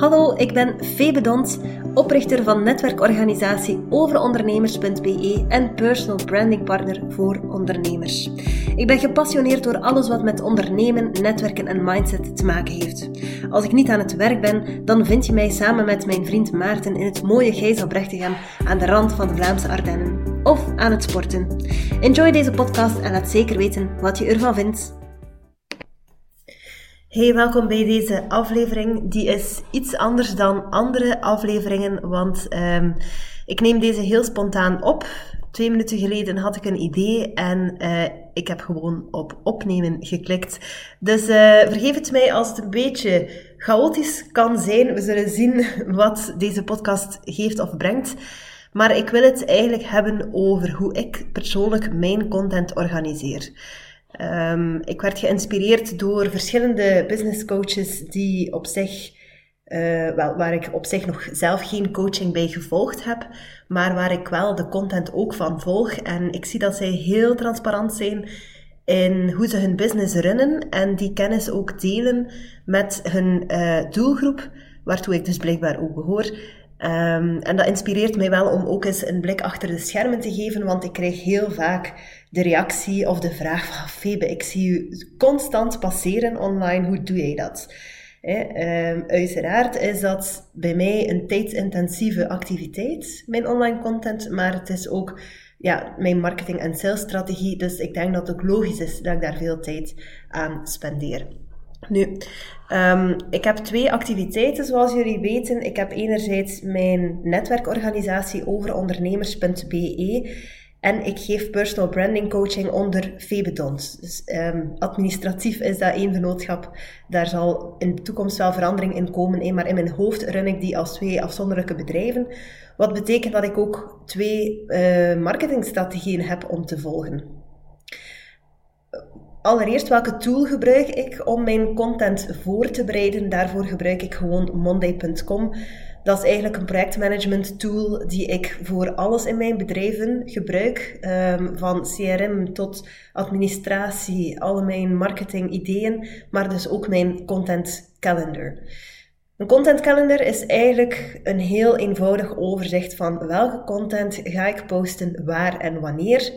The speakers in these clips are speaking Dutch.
Hallo, ik ben Febe Dont, oprichter van netwerkorganisatie overondernemers.be en personal branding partner voor ondernemers. Ik ben gepassioneerd door alles wat met ondernemen, netwerken en mindset te maken heeft. Als ik niet aan het werk ben, dan vind je mij samen met mijn vriend Maarten in het mooie Gijzelbrechtegem aan de rand van de Vlaamse Ardennen. Of aan het sporten. Enjoy deze podcast en laat zeker weten wat je ervan vindt. Hey, welkom bij deze aflevering. Die is iets anders dan andere afleveringen, want um, ik neem deze heel spontaan op. Twee minuten geleden had ik een idee en uh, ik heb gewoon op opnemen geklikt. Dus uh, vergeef het mij als het een beetje chaotisch kan zijn. We zullen zien wat deze podcast geeft of brengt. Maar ik wil het eigenlijk hebben over hoe ik persoonlijk mijn content organiseer. Um, ik werd geïnspireerd door verschillende business coaches die op zich, uh, wel, waar ik op zich nog zelf geen coaching bij gevolgd heb, maar waar ik wel de content ook van volg. En ik zie dat zij heel transparant zijn in hoe ze hun business runnen en die kennis ook delen met hun uh, doelgroep, waartoe ik dus blijkbaar ook behoor. Um, en dat inspireert mij wel om ook eens een blik achter de schermen te geven, want ik krijg heel vaak de reactie of de vraag van Febe, ik zie u constant passeren online, hoe doe jij dat? um, uiteraard is dat bij mij een tijdsintensieve activiteit, mijn online content, maar het is ook ja, mijn marketing- en salesstrategie, dus ik denk dat het ook logisch is dat ik daar veel tijd aan spendeer. Nu, um, ik heb twee activiteiten, zoals jullie weten. Ik heb enerzijds mijn netwerkorganisatie overondernemers.be en ik geef personal branding coaching onder Febedons. Dus um, administratief is dat één vennootschap. Daar zal in de toekomst wel verandering in komen. Maar in mijn hoofd run ik die als twee afzonderlijke bedrijven. Wat betekent dat ik ook twee uh, marketingstrategieën heb om te volgen. Allereerst, welke tool gebruik ik om mijn content voor te bereiden? Daarvoor gebruik ik gewoon monday.com. Dat is eigenlijk een projectmanagement tool die ik voor alles in mijn bedrijven gebruik. Um, van CRM tot administratie, alle mijn marketing ideeën, maar dus ook mijn content calendar. Een content calendar is eigenlijk een heel eenvoudig overzicht van welke content ga ik posten, waar en wanneer.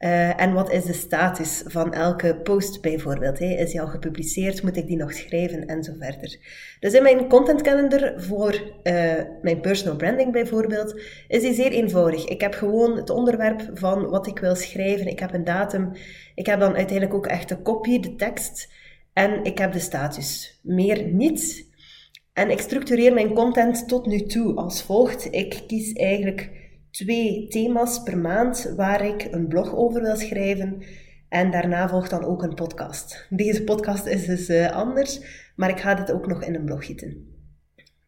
Uh, en wat is de status van elke post bijvoorbeeld? Is die al gepubliceerd? Moet ik die nog schrijven? En zo verder. Dus in mijn content calendar voor uh, mijn personal branding bijvoorbeeld, is die zeer eenvoudig. Ik heb gewoon het onderwerp van wat ik wil schrijven. Ik heb een datum. Ik heb dan uiteindelijk ook echt de kopie, de tekst. En ik heb de status. Meer niet. En ik structureer mijn content tot nu toe als volgt. Ik kies eigenlijk twee thema's per maand waar ik een blog over wil schrijven. En daarna volgt dan ook een podcast. Deze podcast is dus uh, anders, maar ik ga dit ook nog in een blog gieten.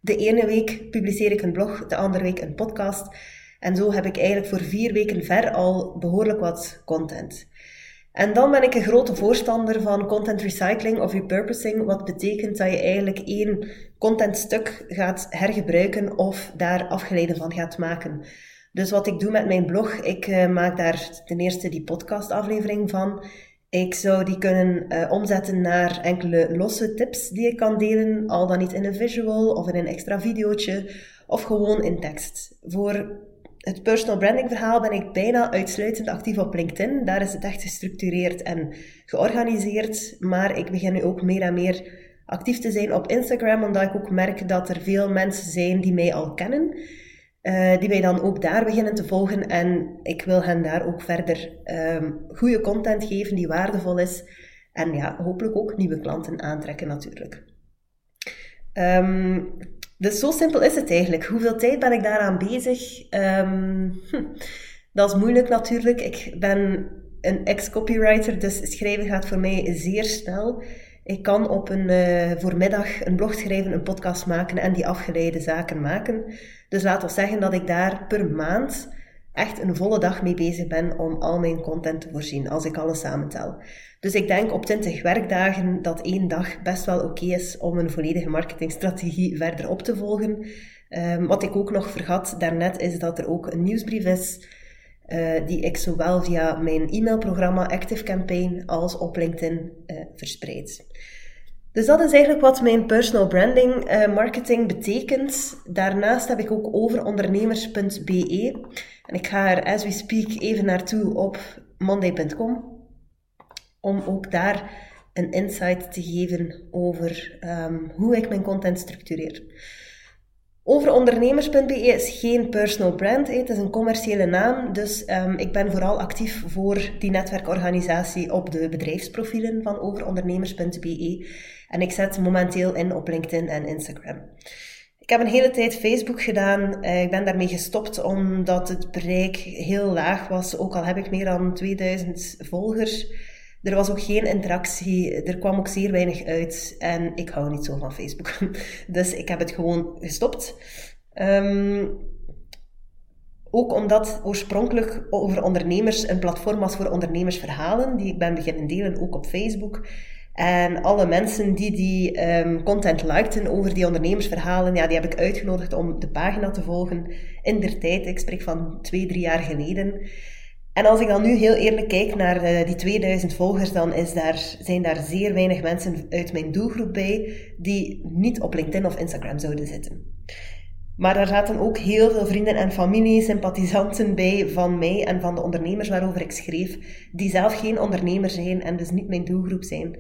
De ene week publiceer ik een blog, de andere week een podcast. En zo heb ik eigenlijk voor vier weken ver al behoorlijk wat content. En dan ben ik een grote voorstander van content recycling of repurposing, wat betekent dat je eigenlijk één contentstuk gaat hergebruiken of daar afgeleiden van gaat maken. Dus wat ik doe met mijn blog, ik uh, maak daar ten eerste die podcastaflevering van. Ik zou die kunnen uh, omzetten naar enkele losse tips die ik kan delen, al dan niet in een visual of in een extra videootje, of gewoon in tekst. Voor het personal branding verhaal ben ik bijna uitsluitend actief op LinkedIn. Daar is het echt gestructureerd en georganiseerd. Maar ik begin nu ook meer en meer actief te zijn op Instagram, omdat ik ook merk dat er veel mensen zijn die mij al kennen. Uh, die mij dan ook daar beginnen te volgen. En ik wil hen daar ook verder um, goede content geven die waardevol is. En ja, hopelijk ook nieuwe klanten aantrekken natuurlijk. Um, dus zo simpel is het eigenlijk. Hoeveel tijd ben ik daaraan bezig? Um, hm, dat is moeilijk natuurlijk. Ik ben een ex-copywriter, dus schrijven gaat voor mij zeer snel. Ik kan op een uh, voormiddag een blog schrijven, een podcast maken en die afgeleide zaken maken. Dus laat ons zeggen dat ik daar per maand echt een volle dag mee bezig ben om al mijn content te voorzien, als ik alles samentel. Dus ik denk op 20 werkdagen dat één dag best wel oké is om een volledige marketingstrategie verder op te volgen. Um, wat ik ook nog vergat daarnet is dat er ook een nieuwsbrief is uh, die ik zowel via mijn e-mailprogramma Active Campaign als op LinkedIn uh, verspreid. Dus dat is eigenlijk wat mijn personal branding uh, marketing betekent. Daarnaast heb ik ook overondernemers.be. En ik ga er as we speak even naartoe op monday.com. Om ook daar een insight te geven over um, hoe ik mijn content structureer. Overondernemers.be is geen personal brand, het is een commerciële naam. Dus um, ik ben vooral actief voor die netwerkorganisatie op de bedrijfsprofielen van overondernemers.be. En ik zet momenteel in op LinkedIn en Instagram. Ik heb een hele tijd Facebook gedaan. Uh, ik ben daarmee gestopt omdat het bereik heel laag was. Ook al heb ik meer dan 2000 volgers. Er was ook geen interactie, er kwam ook zeer weinig uit en ik hou niet zo van Facebook. Dus ik heb het gewoon gestopt. Um, ook omdat oorspronkelijk over ondernemers een platform was voor ondernemersverhalen, die ik ben beginnen delen ook op Facebook. En alle mensen die die um, content likten over die ondernemersverhalen, ja, die heb ik uitgenodigd om de pagina te volgen in der tijd. Ik spreek van twee, drie jaar geleden. En als ik dan nu heel eerlijk kijk naar uh, die 2000 volgers, dan is daar, zijn daar zeer weinig mensen uit mijn doelgroep bij die niet op LinkedIn of Instagram zouden zitten. Maar daar zaten ook heel veel vrienden en familie, sympathisanten bij van mij en van de ondernemers waarover ik schreef, die zelf geen ondernemer zijn en dus niet mijn doelgroep zijn.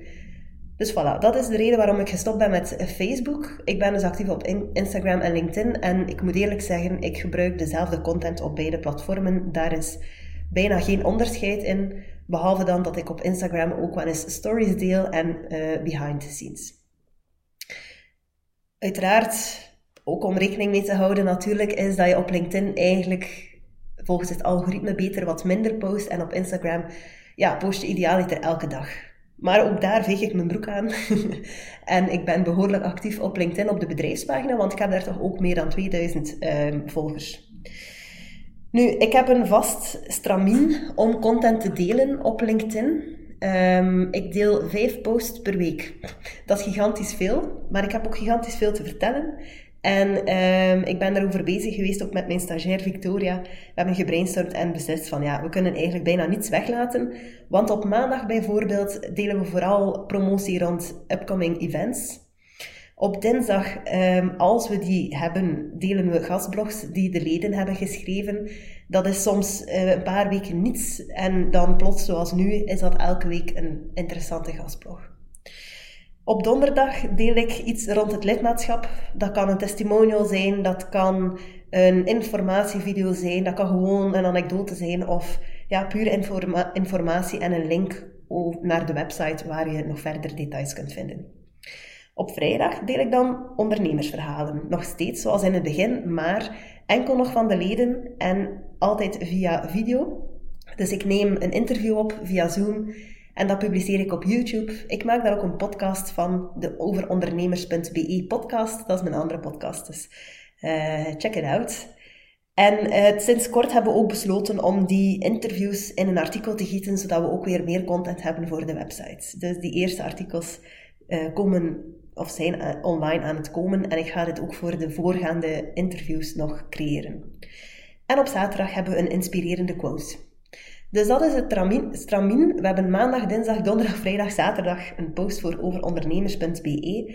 Dus voilà, dat is de reden waarom ik gestopt ben met Facebook. Ik ben dus actief op Instagram en LinkedIn en ik moet eerlijk zeggen, ik gebruik dezelfde content op beide platformen. Daar is bijna geen onderscheid in, behalve dan dat ik op Instagram ook wel eens stories deel en uh, behind the scenes. Uiteraard, ook om rekening mee te houden natuurlijk, is dat je op LinkedIn eigenlijk volgens het algoritme beter wat minder post en op Instagram ja, post je idealiter elke dag. Maar ook daar veeg ik mijn broek aan. en ik ben behoorlijk actief op LinkedIn op de bedrijfspagina, want ik heb daar toch ook meer dan 2000 uh, volgers. Nu, ik heb een vast stramien om content te delen op LinkedIn. Um, ik deel vijf posts per week. Dat is gigantisch veel, maar ik heb ook gigantisch veel te vertellen. En um, ik ben daarover bezig geweest, ook met mijn stagiair Victoria. We hebben gebrainstormd en beslist van ja, we kunnen eigenlijk bijna niets weglaten. Want op maandag bijvoorbeeld delen we vooral promotie rond upcoming events. Op dinsdag, um, als we die hebben, delen we gastblogs die de leden hebben geschreven. Dat is soms uh, een paar weken niets en dan plots, zoals nu, is dat elke week een interessante gastblog. Op donderdag deel ik iets rond het lidmaatschap. Dat kan een testimonial zijn, dat kan een informatievideo zijn, dat kan gewoon een anekdote zijn of ja, informa informatie en een link naar de website waar je nog verder details kunt vinden. Op vrijdag deel ik dan ondernemersverhalen. Nog steeds zoals in het begin, maar enkel nog van de leden en altijd via video. Dus ik neem een interview op via Zoom en dat publiceer ik op YouTube. Ik maak daar ook een podcast van, de overondernemers.be podcast. Dat is mijn andere podcast, dus uh, check it out. En uh, sinds kort hebben we ook besloten om die interviews in een artikel te gieten, zodat we ook weer meer content hebben voor de website. Dus die eerste artikels uh, komen of zijn eh, online aan het komen en ik ga dit ook voor de voorgaande interviews nog creëren. En op zaterdag hebben we een inspirerende quote. Dus dat is het stramien. We hebben maandag, dinsdag, donderdag, vrijdag, zaterdag een post voor overondernemers.be.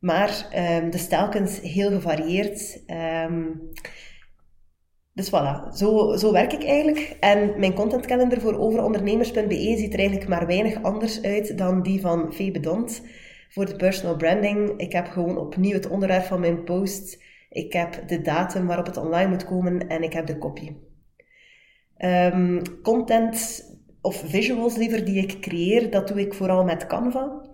Maar um, de telkens heel gevarieerd. Um, dus voilà, zo, zo werk ik eigenlijk. En mijn contentkalender voor overondernemers.be ziet er eigenlijk maar weinig anders uit dan die van Febe Dont voor de personal branding. Ik heb gewoon opnieuw het onderwerp van mijn post. Ik heb de datum waarop het online moet komen en ik heb de copy. Um, content of visuals liever die ik creëer, dat doe ik vooral met Canva.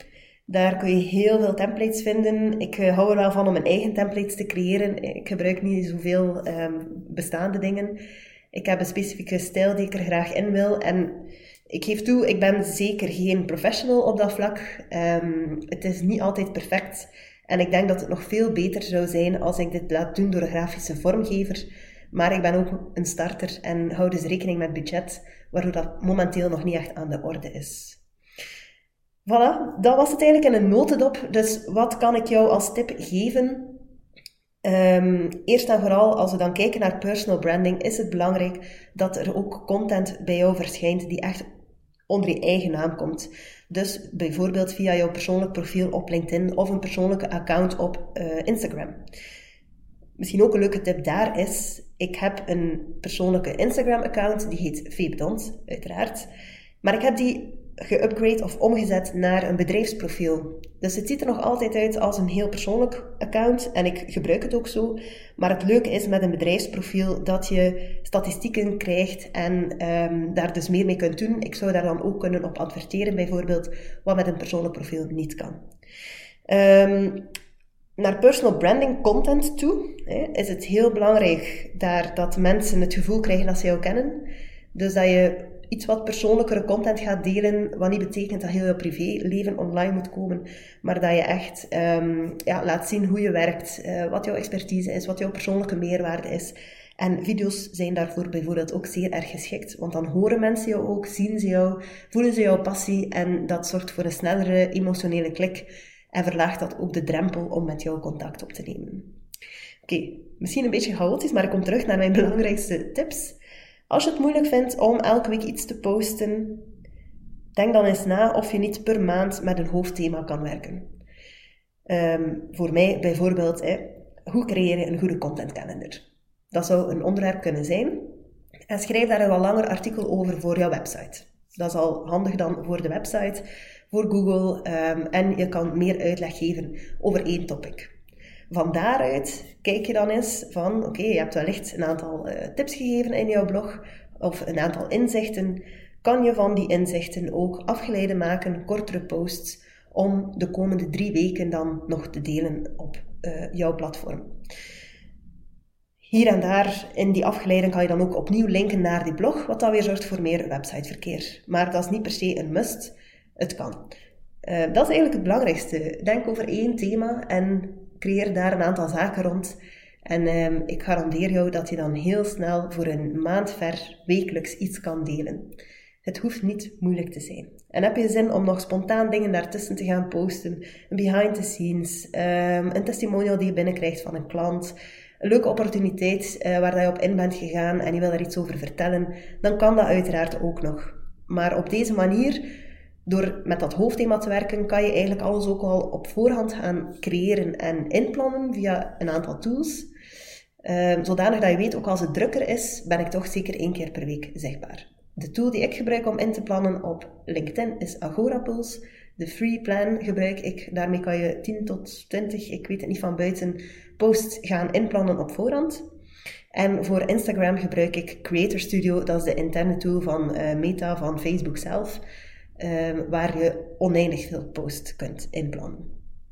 Daar kun je heel veel templates vinden. Ik eh, hou er wel van om mijn eigen templates te creëren. Ik gebruik niet zoveel um, bestaande dingen. Ik heb een specifieke stijl die ik er graag in wil. En ik geef toe, ik ben zeker geen professional op dat vlak. Um, het is niet altijd perfect. En ik denk dat het nog veel beter zou zijn als ik dit laat doen door een grafische vormgever. Maar ik ben ook een starter en hou dus rekening met budget, waardoor dat momenteel nog niet echt aan de orde is. Voilà, dat was het eigenlijk in een notendop. Dus wat kan ik jou als tip geven? Um, eerst en vooral, als we dan kijken naar personal branding, is het belangrijk dat er ook content bij jou verschijnt die echt onder je eigen naam komt. Dus bijvoorbeeld via jouw persoonlijk profiel op LinkedIn of een persoonlijke account op uh, Instagram. Misschien ook een leuke tip daar is, ik heb een persoonlijke Instagram-account, die heet Febedont, uiteraard. Maar ik heb die geupgrade of omgezet naar een bedrijfsprofiel. Dus het ziet er nog altijd uit als een heel persoonlijk account en ik gebruik het ook zo. Maar het leuke is met een bedrijfsprofiel dat je statistieken krijgt en um, daar dus meer mee kunt doen. Ik zou daar dan ook kunnen op adverteren bijvoorbeeld, wat met een persoonlijk profiel niet kan. Um, naar personal branding content toe hè, is het heel belangrijk daar dat mensen het gevoel krijgen dat ze jou kennen. Dus dat je iets wat persoonlijkere content gaat delen, wat niet betekent dat heel je privéleven online moet komen, maar dat je echt um, ja, laat zien hoe je werkt, uh, wat jouw expertise is, wat jouw persoonlijke meerwaarde is. En video's zijn daarvoor bijvoorbeeld ook zeer erg geschikt, want dan horen mensen jou ook, zien ze jou, voelen ze jouw passie en dat zorgt voor een snellere emotionele klik en verlaagt dat ook de drempel om met jou contact op te nemen. Oké, misschien een beetje chaotisch, maar ik kom terug naar mijn belangrijkste tips. Als je het moeilijk vindt om elke week iets te posten, denk dan eens na of je niet per maand met een hoofdthema kan werken. Um, voor mij bijvoorbeeld, hoe creëer je een goede contentkalender? Dat zou een onderwerp kunnen zijn. En schrijf daar een wat langer artikel over voor jouw website. Dat is al handig dan voor de website, voor Google. Um, en je kan meer uitleg geven over één topic. Van daaruit kijk je dan eens van, oké, je hebt wellicht een aantal uh, tips gegeven in jouw blog of een aantal inzichten. Kan je van die inzichten ook afgeleiden maken, kortere posts, om de komende drie weken dan nog te delen op uh, jouw platform. Hier en daar in die afgeleiding kan je dan ook opnieuw linken naar die blog, wat dan weer zorgt voor meer websiteverkeer. Maar dat is niet per se een must, het kan. Uh, dat is eigenlijk het belangrijkste. Denk over één thema en creëer daar een aantal zaken rond. En um, ik garandeer jou dat je dan heel snel voor een maand ver wekelijks iets kan delen. Het hoeft niet moeilijk te zijn. En heb je zin om nog spontaan dingen daartussen te gaan posten, een behind the scenes, um, een testimonial die je binnenkrijgt van een klant, een leuke opportuniteit uh, waar je op in bent gegaan en je wil er iets over vertellen, dan kan dat uiteraard ook nog. Maar op deze manier door met dat hoofdthema te werken, kan je eigenlijk alles ook al op voorhand gaan creëren en inplannen via een aantal tools. Uh, zodanig dat je weet, ook als het drukker is, ben ik toch zeker één keer per week zichtbaar. De tool die ik gebruik om in te plannen op LinkedIn is Agorapulse. De free plan gebruik ik. Daarmee kan je 10 tot 20, ik weet het niet van buiten, posts gaan inplannen op voorhand. En voor Instagram gebruik ik Creator Studio. Dat is de interne tool van uh, Meta, van Facebook zelf. Um, waar je oneindig veel posts kunt inplannen.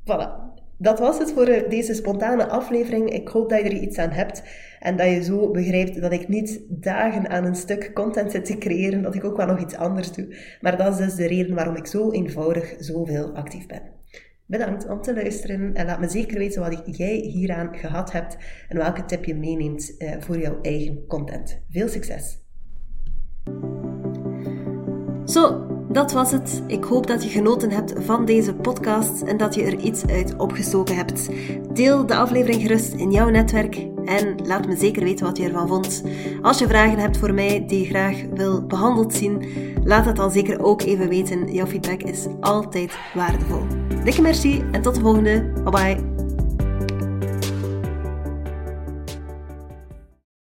Voilà. Dat was het voor eh, deze spontane aflevering. Ik hoop dat je er iets aan hebt en dat je zo begrijpt dat ik niet dagen aan een stuk content zit te creëren, dat ik ook wel nog iets anders doe. Maar dat is dus de reden waarom ik zo eenvoudig zoveel actief ben. Bedankt om te luisteren en laat me zeker weten wat jij hieraan gehad hebt en welke tip je meeneemt eh, voor jouw eigen content. Veel succes! Zo, dat was het. Ik hoop dat je genoten hebt van deze podcast en dat je er iets uit opgestoken hebt. Deel de aflevering gerust in jouw netwerk en laat me zeker weten wat je ervan vond. Als je vragen hebt voor mij die je graag wil behandeld zien, laat het dan zeker ook even weten. Jouw feedback is altijd waardevol. Dikke merci en tot de volgende. Bye bye.